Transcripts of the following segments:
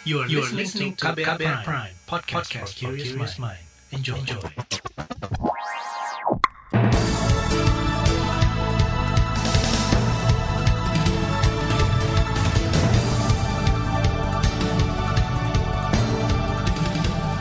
You are, you are listening to KBR, KBR Prime, Prime podcast, podcast for curious mind. Enjoy. Enjoy.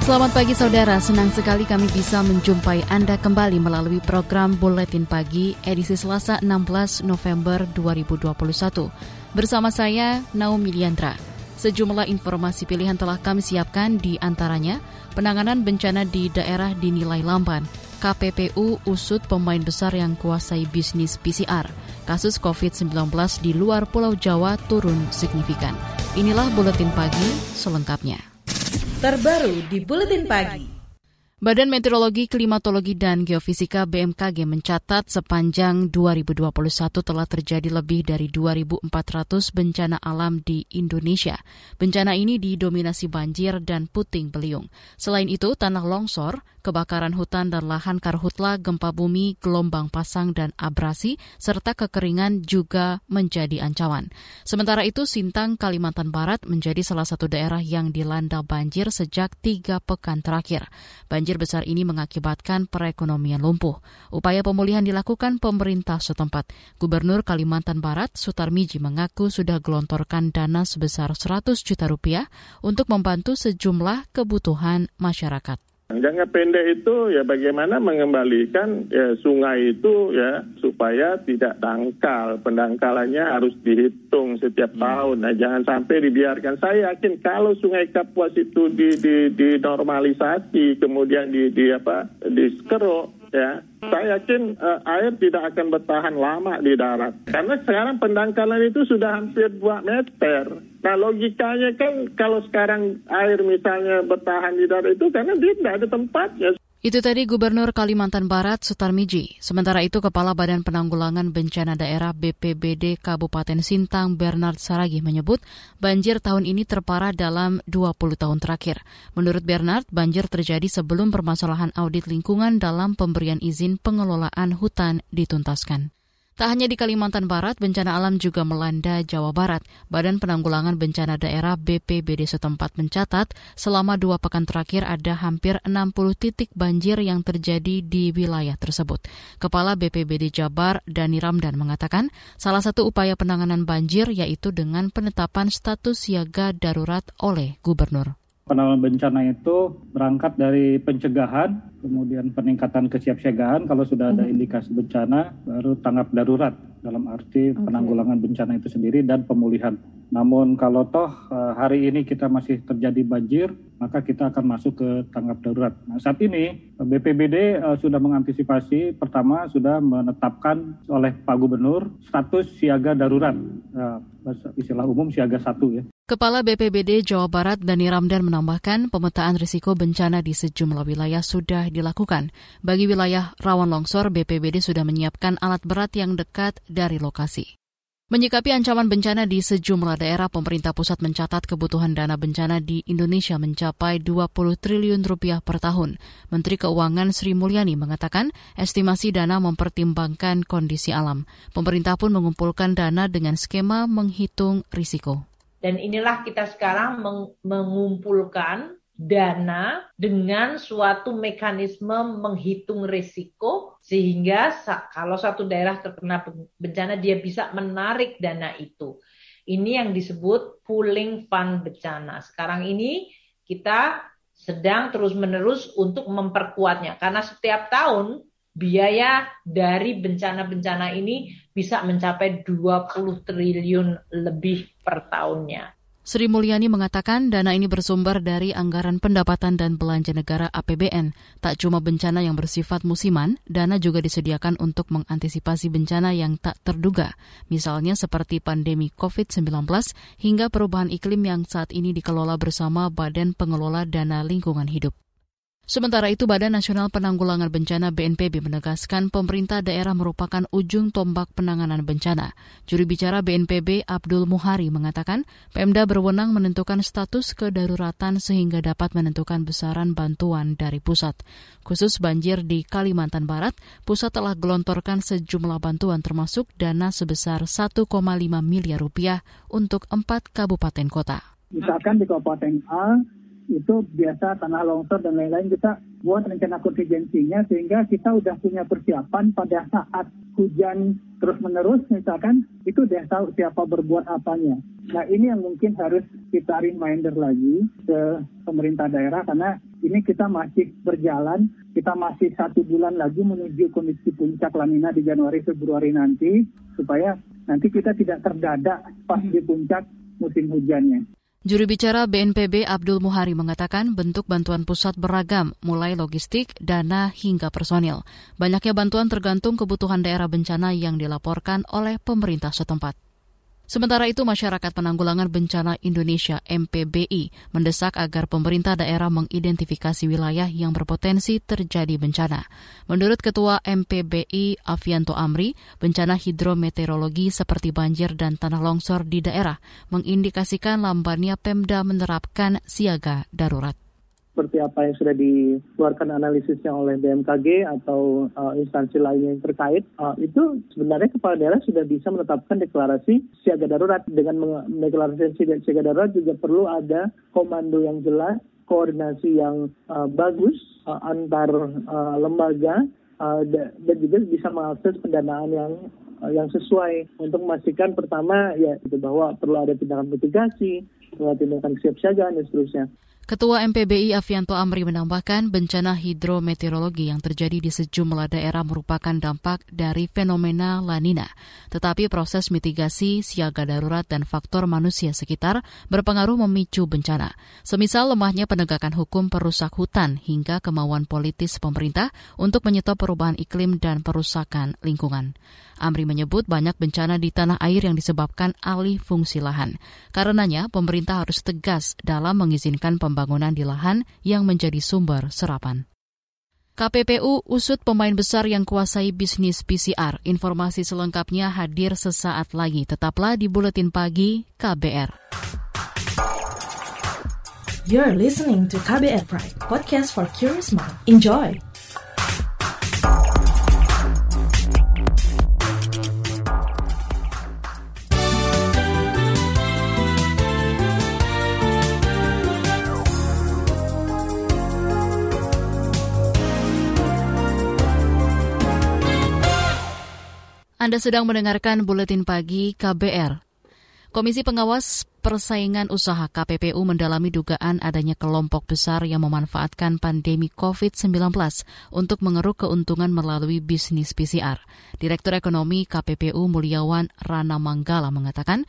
Selamat pagi saudara, senang sekali kami bisa menjumpai Anda kembali melalui program Buletin Pagi edisi Selasa 16 November 2021. Bersama saya, Naomi Liandra. Sejumlah informasi pilihan telah kami siapkan di antaranya penanganan bencana di daerah dinilai lamban, KPPU usut pemain besar yang kuasai bisnis PCR, kasus COVID-19 di luar Pulau Jawa turun signifikan. Inilah Buletin Pagi selengkapnya. Terbaru di Buletin Pagi. Badan Meteorologi, Klimatologi, dan Geofisika BMKG mencatat sepanjang 2021 telah terjadi lebih dari 2.400 bencana alam di Indonesia. Bencana ini didominasi banjir dan puting beliung. Selain itu, tanah longsor, kebakaran hutan dan lahan karhutla, gempa bumi, gelombang pasang, dan abrasi, serta kekeringan juga menjadi ancaman. Sementara itu, Sintang, Kalimantan Barat menjadi salah satu daerah yang dilanda banjir sejak tiga pekan terakhir. Banjir Banjir besar ini mengakibatkan perekonomian lumpuh. Upaya pemulihan dilakukan pemerintah setempat. Gubernur Kalimantan Barat, Sutarmiji, mengaku sudah gelontorkan dana sebesar 100 juta rupiah untuk membantu sejumlah kebutuhan masyarakat. Jangka pendek itu ya bagaimana mengembalikan ya, sungai itu ya supaya tidak dangkal. Pendangkalannya harus dihitung setiap hmm. tahun. Nah jangan sampai dibiarkan. Saya yakin kalau sungai Kapuas itu di, di, dinormalisasi kemudian di, di apa dikeruk ya saya yakin uh, air tidak akan bertahan lama di darat karena sekarang pendangkalan itu sudah hampir 2 meter nah logikanya kan kalau sekarang air misalnya bertahan di darat itu karena dia tidak ada tempatnya itu tadi Gubernur Kalimantan Barat Sutarmiji. Sementara itu Kepala Badan Penanggulangan Bencana Daerah BPBD Kabupaten Sintang Bernard Saragi menyebut banjir tahun ini terparah dalam 20 tahun terakhir. Menurut Bernard, banjir terjadi sebelum permasalahan audit lingkungan dalam pemberian izin pengelolaan hutan dituntaskan. Tak hanya di Kalimantan Barat, bencana alam juga melanda Jawa Barat. Badan Penanggulangan Bencana Daerah BPBD setempat mencatat selama dua pekan terakhir ada hampir 60 titik banjir yang terjadi di wilayah tersebut. Kepala BPBD Jabar, Dani Ramdan, mengatakan salah satu upaya penanganan banjir yaitu dengan penetapan status siaga darurat oleh gubernur penanganan bencana itu berangkat dari pencegahan, kemudian peningkatan kesiapsiagaan kalau sudah ada mhm. indikasi bencana, baru tanggap darurat dalam arti penanggulangan bencana itu sendiri dan pemulihan. Namun kalau toh eh, hari ini kita masih terjadi banjir, maka kita akan masuk ke tanggap darurat. Nah, saat ini BPBD uh, eh, sudah mengantisipasi, pertama sudah menetapkan oleh Pak Gubernur status siaga darurat, uh, istilah umum siaga satu ya. Kepala BPBD Jawa Barat Dani Ramdan menambahkan pemetaan risiko bencana di sejumlah wilayah sudah dilakukan. Bagi wilayah rawan longsor, BPBD sudah menyiapkan alat berat yang dekat dari lokasi. Menyikapi ancaman bencana di sejumlah daerah, pemerintah pusat mencatat kebutuhan dana bencana di Indonesia mencapai 20 triliun rupiah per tahun. Menteri Keuangan Sri Mulyani mengatakan estimasi dana mempertimbangkan kondisi alam. Pemerintah pun mengumpulkan dana dengan skema menghitung risiko. Dan inilah kita sekarang meng mengumpulkan dana dengan suatu mekanisme menghitung risiko sehingga kalau satu daerah terkena bencana dia bisa menarik dana itu. Ini yang disebut pooling fund bencana. Sekarang ini kita sedang terus-menerus untuk memperkuatnya karena setiap tahun biaya dari bencana-bencana ini bisa mencapai 20 triliun lebih per tahunnya. Sri Mulyani mengatakan dana ini bersumber dari anggaran pendapatan dan belanja negara APBN. Tak cuma bencana yang bersifat musiman, dana juga disediakan untuk mengantisipasi bencana yang tak terduga, misalnya seperti pandemi COVID-19 hingga perubahan iklim yang saat ini dikelola bersama Badan Pengelola Dana Lingkungan Hidup. Sementara itu, Badan Nasional Penanggulangan Bencana BNPB menegaskan pemerintah daerah merupakan ujung tombak penanganan bencana. Juru bicara BNPB Abdul Muhari mengatakan, Pemda berwenang menentukan status kedaruratan sehingga dapat menentukan besaran bantuan dari pusat. Khusus banjir di Kalimantan Barat, pusat telah gelontorkan sejumlah bantuan termasuk dana sebesar 1,5 miliar rupiah untuk empat kabupaten kota. Misalkan di Kabupaten A itu biasa tanah longsor dan lain-lain kita buat rencana kontingensinya sehingga kita udah punya persiapan pada saat hujan terus menerus misalkan itu udah tahu siapa berbuat apanya. Nah ini yang mungkin harus kita reminder lagi ke pemerintah daerah karena ini kita masih berjalan, kita masih satu bulan lagi menuju kondisi puncak lanina di Januari Februari nanti supaya nanti kita tidak terdadak pas di puncak musim hujannya. Juru bicara BNPB Abdul Muhari mengatakan bentuk bantuan pusat beragam, mulai logistik, dana, hingga personil. Banyaknya bantuan tergantung kebutuhan daerah bencana yang dilaporkan oleh pemerintah setempat. Sementara itu, Masyarakat Penanggulangan Bencana Indonesia MPBI mendesak agar pemerintah daerah mengidentifikasi wilayah yang berpotensi terjadi bencana. Menurut Ketua MPBI Avianto Amri, bencana hidrometeorologi seperti banjir dan tanah longsor di daerah mengindikasikan lambannya Pemda menerapkan siaga darurat seperti apa yang sudah dikeluarkan analisisnya oleh BMKG atau uh, instansi lainnya yang terkait, uh, itu sebenarnya kepala daerah sudah bisa menetapkan deklarasi siaga darurat. Dengan mendeklarasi siaga darurat juga perlu ada komando yang jelas, koordinasi yang uh, bagus uh, antar uh, lembaga, uh, dan juga bisa mengakses pendanaan yang yang sesuai untuk memastikan pertama ya itu bahwa perlu ada tindakan mitigasi, perlu ada tindakan kesiapsiagaan dan seterusnya. Ketua MPBI Avianto Amri menambahkan bencana hidrometeorologi yang terjadi di sejumlah daerah merupakan dampak dari fenomena lanina. Tetapi proses mitigasi, siaga darurat, dan faktor manusia sekitar berpengaruh memicu bencana. Semisal lemahnya penegakan hukum perusak hutan hingga kemauan politis pemerintah untuk menyetop perubahan iklim dan perusakan lingkungan. Amri menyebut banyak bencana di tanah air yang disebabkan alih fungsi lahan. Karenanya, pemerintah harus tegas dalam mengizinkan pembangunan di lahan yang menjadi sumber serapan. KPPU usut pemain besar yang kuasai bisnis PCR. Informasi selengkapnya hadir sesaat lagi. Tetaplah di Buletin Pagi KBR. You're listening to KBR Pride, podcast for curious mind. Enjoy! Anda sedang mendengarkan buletin pagi KBR. Komisi Pengawas Persaingan Usaha KPPU mendalami dugaan adanya kelompok besar yang memanfaatkan pandemi COVID-19 untuk mengeruk keuntungan melalui bisnis PCR. Direktur Ekonomi KPPU Mulyawan Rana Manggala mengatakan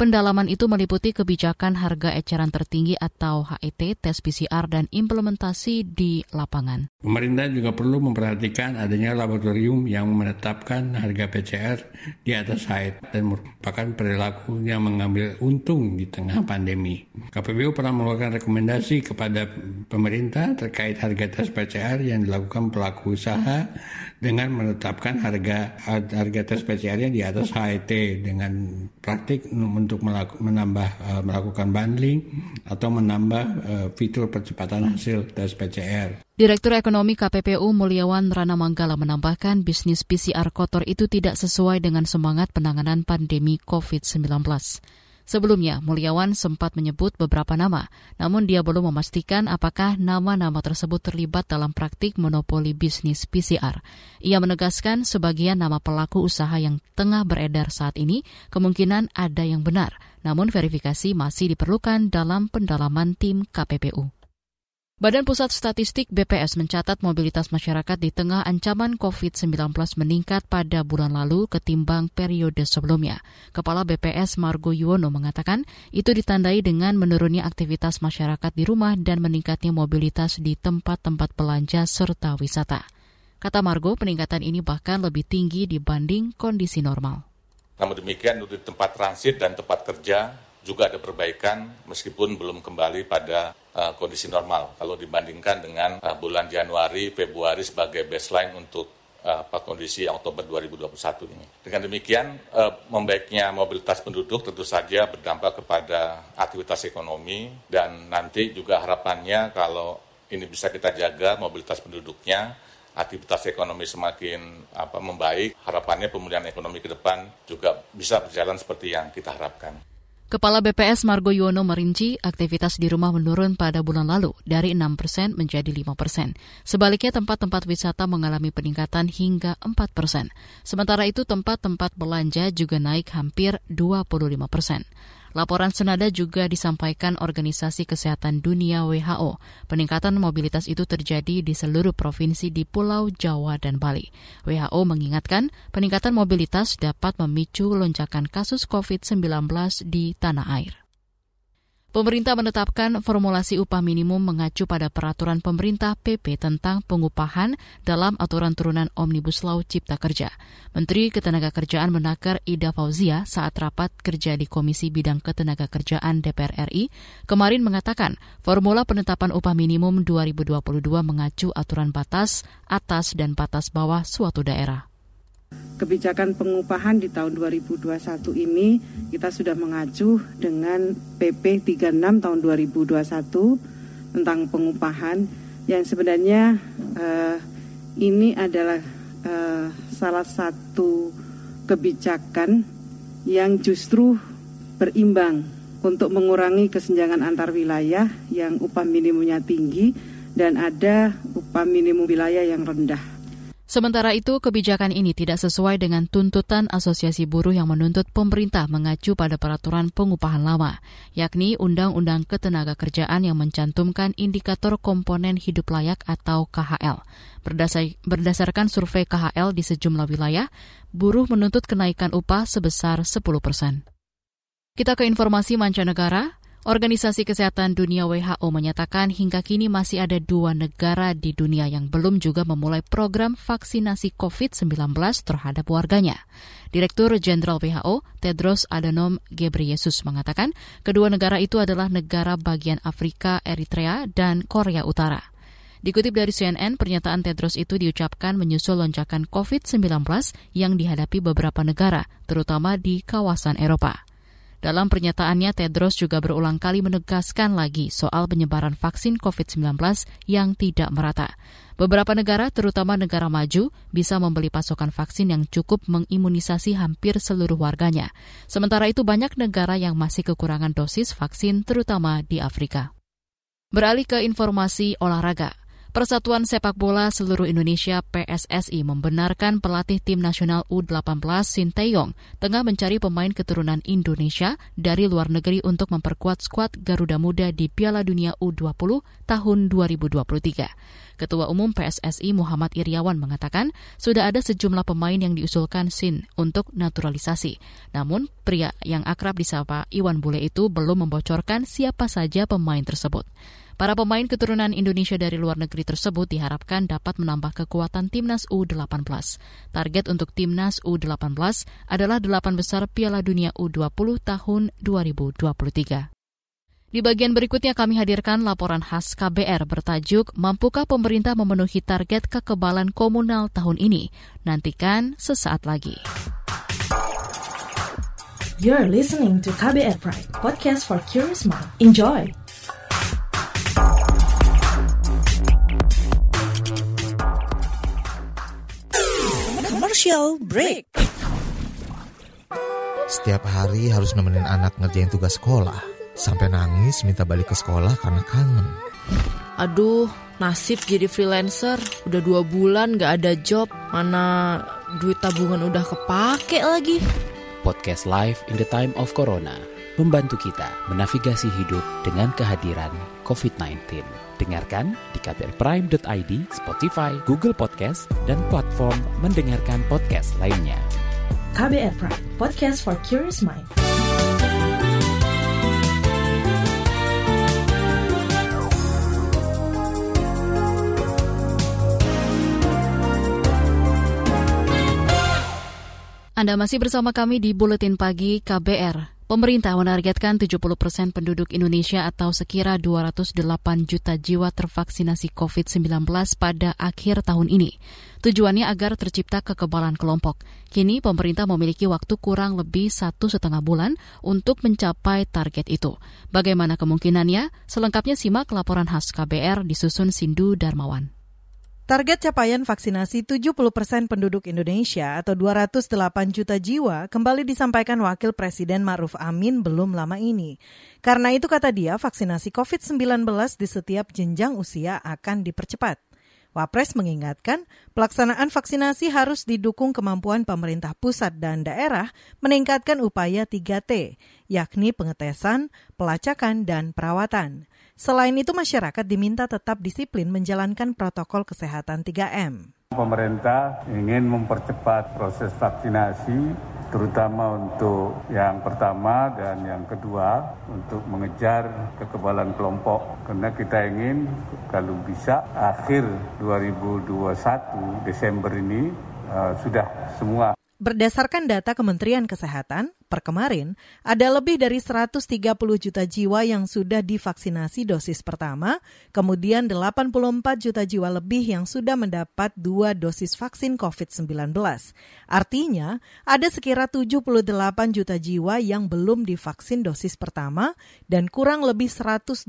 Pendalaman itu meliputi kebijakan harga eceran tertinggi atau HET, tes PCR, dan implementasi di lapangan. Pemerintah juga perlu memperhatikan adanya laboratorium yang menetapkan harga PCR di atas HET dan merupakan perilaku yang mengambil untung di tengah pandemi. KPPU pernah mengeluarkan rekomendasi kepada pemerintah terkait harga tes PCR yang dilakukan pelaku usaha dengan menetapkan harga harga tes PCR-nya di atas HET dengan praktik untuk menambah uh, melakukan bundling atau menambah uh, fitur percepatan hasil tes PCR. Direktur Ekonomi KPPU Mulyawan Rana Manggala menambahkan bisnis PCR kotor itu tidak sesuai dengan semangat penanganan pandemi COVID-19. Sebelumnya, Mulyawan sempat menyebut beberapa nama, namun dia belum memastikan apakah nama-nama tersebut terlibat dalam praktik monopoli bisnis PCR. Ia menegaskan sebagian nama pelaku usaha yang tengah beredar saat ini kemungkinan ada yang benar, namun verifikasi masih diperlukan dalam pendalaman tim KPPU. Badan Pusat Statistik BPS mencatat mobilitas masyarakat di tengah ancaman COVID-19 meningkat pada bulan lalu ketimbang periode sebelumnya. Kepala BPS Margo Yuwono mengatakan itu ditandai dengan menurunnya aktivitas masyarakat di rumah dan meningkatnya mobilitas di tempat-tempat belanja serta wisata. Kata Margo, peningkatan ini bahkan lebih tinggi dibanding kondisi normal. Namun demikian, untuk tempat transit dan tempat kerja juga ada perbaikan meskipun belum kembali pada uh, kondisi normal kalau dibandingkan dengan uh, bulan Januari, Februari sebagai baseline untuk uh, kondisi Oktober 2021 ini. Dengan demikian, membaiknya mobilitas penduduk tentu saja berdampak kepada aktivitas ekonomi dan nanti juga harapannya kalau ini bisa kita jaga mobilitas penduduknya, aktivitas ekonomi semakin apa membaik, harapannya pemulihan ekonomi ke depan juga bisa berjalan seperti yang kita harapkan. Kepala BPS Margo Yono merinci aktivitas di rumah menurun pada bulan lalu dari 6 persen menjadi 5 persen. Sebaliknya tempat-tempat wisata mengalami peningkatan hingga 4 persen. Sementara itu tempat-tempat belanja juga naik hampir 25 persen. Laporan senada juga disampaikan Organisasi Kesehatan Dunia WHO. Peningkatan mobilitas itu terjadi di seluruh provinsi di Pulau Jawa dan Bali. WHO mengingatkan peningkatan mobilitas dapat memicu lonjakan kasus COVID-19 di tanah air. Pemerintah menetapkan formulasi upah minimum mengacu pada peraturan pemerintah PP tentang pengupahan dalam aturan turunan Omnibus Law Cipta Kerja. Menteri Ketenagakerjaan Menakar Ida Fauzia saat rapat kerja di Komisi Bidang Ketenagakerjaan DPR RI kemarin mengatakan formula penetapan upah minimum 2022 mengacu aturan batas atas dan batas bawah suatu daerah kebijakan pengupahan di tahun 2021 ini kita sudah mengacu dengan PP 36 tahun 2021 tentang pengupahan yang sebenarnya uh, ini adalah uh, salah satu kebijakan yang justru berimbang untuk mengurangi kesenjangan antar wilayah yang upah minimumnya tinggi dan ada upah minimum wilayah yang rendah. Sementara itu, kebijakan ini tidak sesuai dengan tuntutan Asosiasi Buruh yang menuntut pemerintah mengacu pada peraturan pengupahan lama, yakni Undang-Undang Ketenagakerjaan yang mencantumkan indikator komponen hidup layak atau KHL. Berdasar, berdasarkan survei KHL di sejumlah wilayah, buruh menuntut kenaikan upah sebesar 10 persen. Kita ke informasi mancanegara. Organisasi Kesehatan Dunia WHO menyatakan hingga kini masih ada dua negara di dunia yang belum juga memulai program vaksinasi COVID-19 terhadap warganya. Direktur Jenderal WHO, Tedros Adhanom Ghebreyesus mengatakan kedua negara itu adalah negara bagian Afrika, Eritrea, dan Korea Utara. Dikutip dari CNN, pernyataan Tedros itu diucapkan menyusul lonjakan COVID-19 yang dihadapi beberapa negara, terutama di kawasan Eropa. Dalam pernyataannya, Tedros juga berulang kali menegaskan lagi soal penyebaran vaksin COVID-19 yang tidak merata. Beberapa negara, terutama negara maju, bisa membeli pasokan vaksin yang cukup mengimunisasi hampir seluruh warganya. Sementara itu, banyak negara yang masih kekurangan dosis vaksin, terutama di Afrika. Beralih ke informasi olahraga. Persatuan Sepak Bola Seluruh Indonesia PSSI membenarkan pelatih tim nasional U18 Sinteyong tengah mencari pemain keturunan Indonesia dari luar negeri untuk memperkuat skuad Garuda Muda di Piala Dunia U20 tahun 2023. Ketua Umum PSSI Muhammad Iriawan mengatakan sudah ada sejumlah pemain yang diusulkan SIN untuk naturalisasi. Namun, pria yang akrab disapa Iwan Bule itu belum membocorkan siapa saja pemain tersebut. Para pemain keturunan Indonesia dari luar negeri tersebut diharapkan dapat menambah kekuatan timnas U18. Target untuk timnas U18 adalah delapan besar Piala Dunia U20 tahun 2023. Di bagian berikutnya kami hadirkan laporan khas KBR bertajuk Mampukah Pemerintah Memenuhi Target Kekebalan Komunal tahun ini? Nantikan sesaat lagi. You're listening to KBR Pride, podcast for curious mind. Enjoy! Commercial break. Setiap hari harus nemenin anak ngerjain tugas sekolah. Sampai nangis minta balik ke sekolah karena kangen. Aduh, nasib jadi freelancer. Udah dua bulan gak ada job. Mana duit tabungan udah kepake lagi. Podcast Live in the Time of Corona membantu kita menavigasi hidup dengan kehadiran COVID-19. Dengarkan di kbrprime.id, Spotify, Google Podcast, dan platform mendengarkan podcast lainnya. KBR Prime, podcast for curious mind. Anda masih bersama kami di Buletin Pagi KBR. Pemerintah menargetkan 70 persen penduduk Indonesia atau sekira 208 juta jiwa tervaksinasi COVID-19 pada akhir tahun ini. Tujuannya agar tercipta kekebalan kelompok. Kini pemerintah memiliki waktu kurang lebih satu setengah bulan untuk mencapai target itu. Bagaimana kemungkinannya? Selengkapnya simak laporan khas KBR disusun Sindu Darmawan. Target capaian vaksinasi 70 persen penduduk Indonesia atau 208 juta jiwa kembali disampaikan Wakil Presiden Ma'ruf Amin belum lama ini. Karena itu kata dia, vaksinasi COVID-19 di setiap jenjang usia akan dipercepat. Wapres mengingatkan pelaksanaan vaksinasi harus didukung kemampuan pemerintah pusat dan daerah meningkatkan upaya 3T, yakni pengetesan, pelacakan, dan perawatan. Selain itu, masyarakat diminta tetap disiplin menjalankan protokol kesehatan 3M. Pemerintah ingin mempercepat proses vaksinasi, terutama untuk yang pertama dan yang kedua, untuk mengejar kekebalan kelompok. Karena kita ingin kalau bisa akhir 2021 Desember ini uh, sudah semua Berdasarkan data Kementerian Kesehatan, per kemarin ada lebih dari 130 juta jiwa yang sudah divaksinasi dosis pertama, kemudian 84 juta jiwa lebih yang sudah mendapat dua dosis vaksin COVID-19. Artinya, ada sekira 78 juta jiwa yang belum divaksin dosis pertama dan kurang lebih 124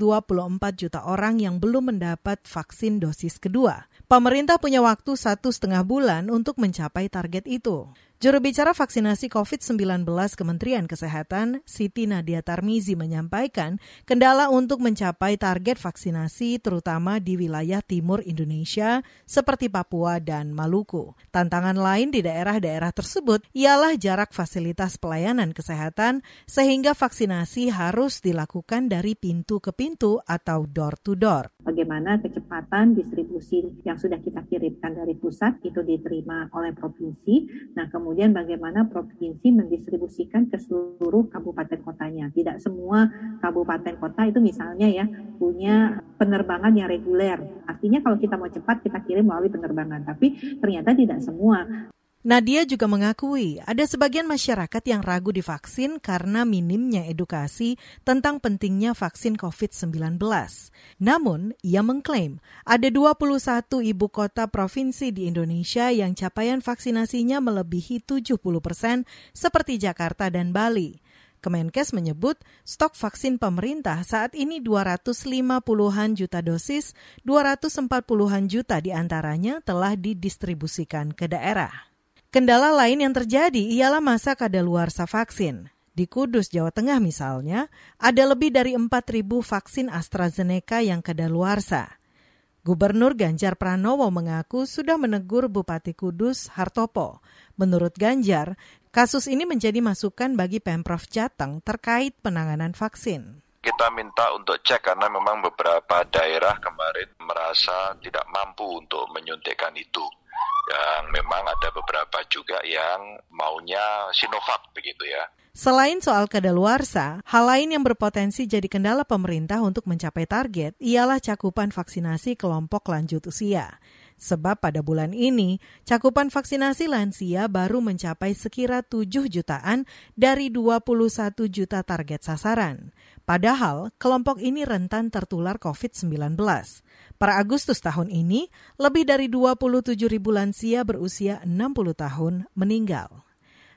juta orang yang belum mendapat vaksin dosis kedua. Pemerintah punya waktu satu setengah bulan untuk mencapai target itu. Juru bicara vaksinasi COVID-19 Kementerian Kesehatan, Siti Nadia Tarmizi menyampaikan kendala untuk mencapai target vaksinasi terutama di wilayah timur Indonesia seperti Papua dan Maluku. Tantangan lain di daerah-daerah tersebut ialah jarak fasilitas pelayanan kesehatan sehingga vaksinasi harus dilakukan dari pintu ke pintu atau door to door. Bagaimana kecepatan distribusi yang sudah kita kirimkan dari pusat itu diterima oleh provinsi. Nah, kemudian kemudian bagaimana provinsi mendistribusikan ke seluruh kabupaten kotanya. Tidak semua kabupaten kota itu misalnya ya punya penerbangan yang reguler. Artinya kalau kita mau cepat kita kirim melalui penerbangan, tapi ternyata tidak semua. Nadia juga mengakui ada sebagian masyarakat yang ragu divaksin karena minimnya edukasi tentang pentingnya vaksin COVID-19. Namun, ia mengklaim ada 21 ibu kota provinsi di Indonesia yang capaian vaksinasinya melebihi 70 persen seperti Jakarta dan Bali. Kemenkes menyebut stok vaksin pemerintah saat ini 250-an juta dosis, 240-an juta di antaranya telah didistribusikan ke daerah. Kendala lain yang terjadi ialah masa kadaluarsa vaksin. Di Kudus, Jawa Tengah misalnya, ada lebih dari 4.000 vaksin AstraZeneca yang kadaluarsa. Gubernur Ganjar Pranowo mengaku sudah menegur Bupati Kudus Hartopo. Menurut Ganjar, kasus ini menjadi masukan bagi Pemprov Jateng terkait penanganan vaksin kita minta untuk cek karena memang beberapa daerah kemarin merasa tidak mampu untuk menyuntikkan itu yang memang ada beberapa juga yang maunya Sinovac begitu ya. Selain soal kedaluarsa, hal lain yang berpotensi jadi kendala pemerintah untuk mencapai target ialah cakupan vaksinasi kelompok lanjut usia. Sebab pada bulan ini, cakupan vaksinasi lansia baru mencapai sekira 7 jutaan dari 21 juta target sasaran. Padahal, kelompok ini rentan tertular COVID-19. Per Agustus tahun ini, lebih dari 27 ribu lansia berusia 60 tahun meninggal.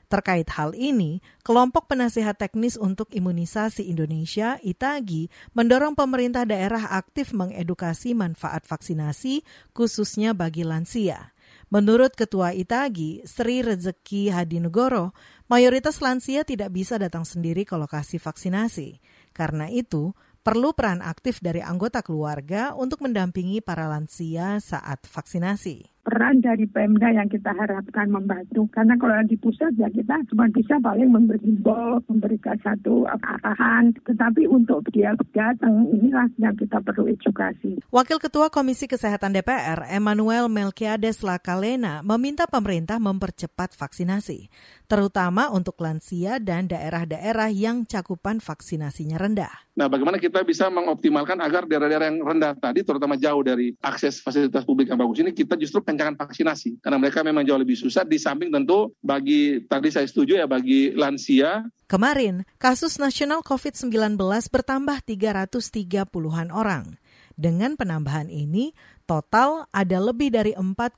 Terkait hal ini, kelompok penasihat teknis untuk imunisasi Indonesia (ITAGI) mendorong pemerintah daerah aktif mengedukasi manfaat vaksinasi khususnya bagi lansia. Menurut Ketua ITAGI, Sri Rezeki Hadinegoro, mayoritas lansia tidak bisa datang sendiri ke lokasi vaksinasi. Karena itu, perlu peran aktif dari anggota keluarga untuk mendampingi para lansia saat vaksinasi peran dari Pemda yang kita harapkan membantu. Karena kalau di pusat ya kita cuma bisa paling memberi bol, memberikan satu arahan. Tetapi untuk dia datang inilah yang kita perlu edukasi. Wakil Ketua Komisi Kesehatan DPR, Emmanuel Melkiades Lakalena, meminta pemerintah mempercepat vaksinasi, terutama untuk lansia dan daerah-daerah yang cakupan vaksinasinya rendah. Nah, bagaimana kita bisa mengoptimalkan agar daerah-daerah yang rendah tadi, terutama jauh dari akses fasilitas publik yang bagus ini, kita justru kencangan vaksinasi karena mereka memang jauh lebih susah di samping tentu bagi tadi saya setuju ya bagi lansia Kemarin, kasus nasional COVID-19 bertambah 330-an orang. Dengan penambahan ini, total ada lebih dari 4,2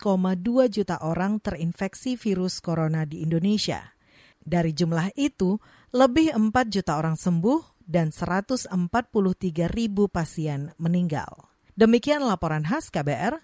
juta orang terinfeksi virus corona di Indonesia. Dari jumlah itu, lebih 4 juta orang sembuh dan 143 ribu pasien meninggal. Demikian laporan khas KBR,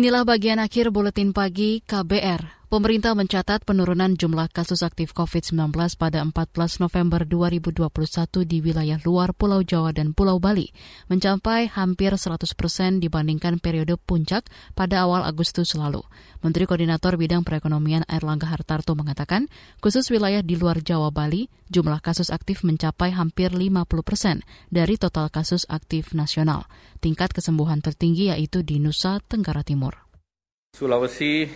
Inilah bagian akhir buletin pagi KBR. Pemerintah mencatat penurunan jumlah kasus aktif COVID-19 pada 14 November 2021 di wilayah luar Pulau Jawa dan Pulau Bali, mencapai hampir 100 persen dibandingkan periode puncak pada awal Agustus lalu. Menteri Koordinator Bidang Perekonomian Erlangga Hartarto mengatakan, khusus wilayah di luar Jawa Bali, jumlah kasus aktif mencapai hampir 50 persen dari total kasus aktif nasional. Tingkat kesembuhan tertinggi yaitu di Nusa Tenggara Timur. Sulawesi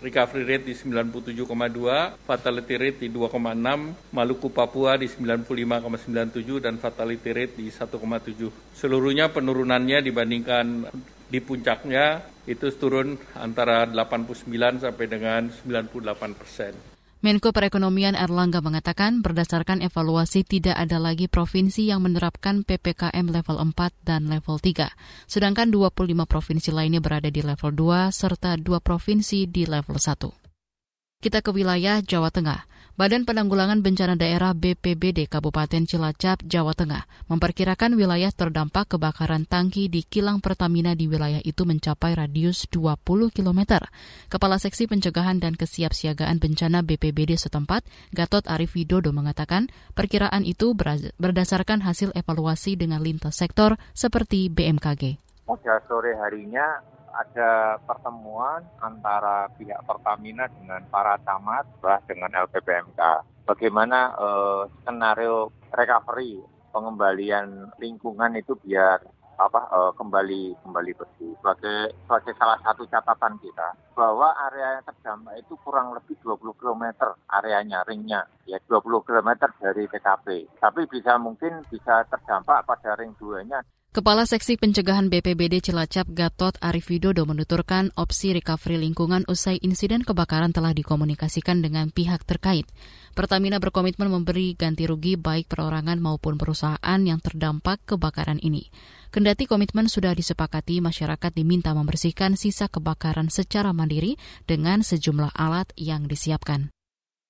recovery rate di 97,2, fatality rate di 2,6, Maluku Papua di 95,97 dan fatality rate di 1,7. Seluruhnya penurunannya dibandingkan di puncaknya itu turun antara 89 sampai dengan 98 persen. Menko Perekonomian Erlangga mengatakan berdasarkan evaluasi tidak ada lagi provinsi yang menerapkan PPKM level 4 dan level 3, sedangkan 25 provinsi lainnya berada di level 2 serta dua provinsi di level 1. Kita ke wilayah Jawa Tengah. Badan Penanggulangan Bencana Daerah BPBD Kabupaten Cilacap, Jawa Tengah, memperkirakan wilayah terdampak kebakaran tangki di kilang Pertamina di wilayah itu mencapai radius 20 km. Kepala Seksi Pencegahan dan Kesiapsiagaan Bencana BPBD setempat, Gatot Arif Widodo mengatakan, perkiraan itu berdasarkan hasil evaluasi dengan lintas sektor seperti BMKG. Pada sore harinya ada pertemuan antara pihak Pertamina dengan para camat, dengan LPPMK. Bagaimana uh, skenario recovery pengembalian lingkungan itu biar apa uh, kembali kembali bersih. Sebagai sebagai salah satu catatan kita bahwa area yang terdampak itu kurang lebih 20 km areanya ringnya. Ya 20 km dari TKP tapi bisa mungkin bisa terdampak pada ring 2 nya Kepala Seksi Pencegahan BPBD Cilacap Gatot Arif Widodo menuturkan opsi recovery lingkungan usai insiden kebakaran telah dikomunikasikan dengan pihak terkait. Pertamina berkomitmen memberi ganti rugi baik perorangan maupun perusahaan yang terdampak kebakaran ini. Kendati komitmen sudah disepakati, masyarakat diminta membersihkan sisa kebakaran secara mandiri dengan sejumlah alat yang disiapkan.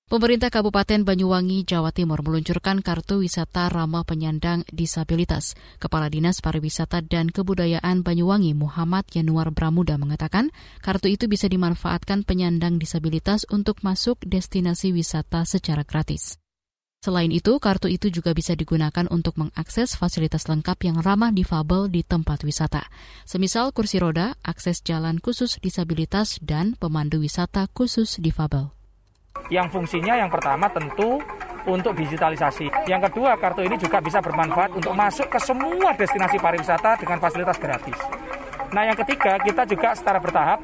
Pemerintah Kabupaten Banyuwangi, Jawa Timur meluncurkan kartu wisata ramah penyandang disabilitas. Kepala Dinas Pariwisata dan Kebudayaan Banyuwangi Muhammad Yanuar Bramuda mengatakan, kartu itu bisa dimanfaatkan penyandang disabilitas untuk masuk destinasi wisata secara gratis. Selain itu, kartu itu juga bisa digunakan untuk mengakses fasilitas lengkap yang ramah difabel di tempat wisata. Semisal kursi roda, akses jalan khusus disabilitas, dan pemandu wisata khusus difabel yang fungsinya yang pertama tentu untuk digitalisasi. Yang kedua, kartu ini juga bisa bermanfaat untuk masuk ke semua destinasi pariwisata dengan fasilitas gratis. Nah, yang ketiga, kita juga secara bertahap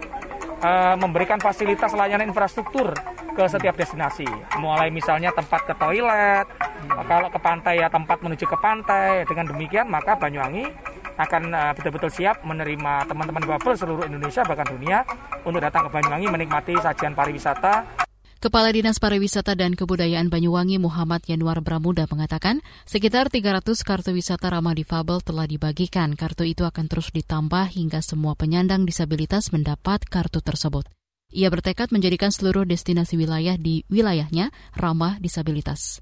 uh, memberikan fasilitas layanan infrastruktur ke setiap destinasi. Mulai misalnya tempat ke toilet, kalau ke pantai ya tempat menuju ke pantai. Dengan demikian, maka Banyuwangi akan uh, betul-betul siap menerima teman-teman bubble seluruh Indonesia bahkan dunia untuk datang ke Banyuwangi menikmati sajian pariwisata Kepala Dinas Pariwisata dan Kebudayaan Banyuwangi Muhammad Yanuar Bramuda mengatakan sekitar 300 kartu wisata ramah difabel telah dibagikan. Kartu itu akan terus ditambah hingga semua penyandang disabilitas mendapat kartu tersebut. Ia bertekad menjadikan seluruh destinasi wilayah di wilayahnya ramah disabilitas.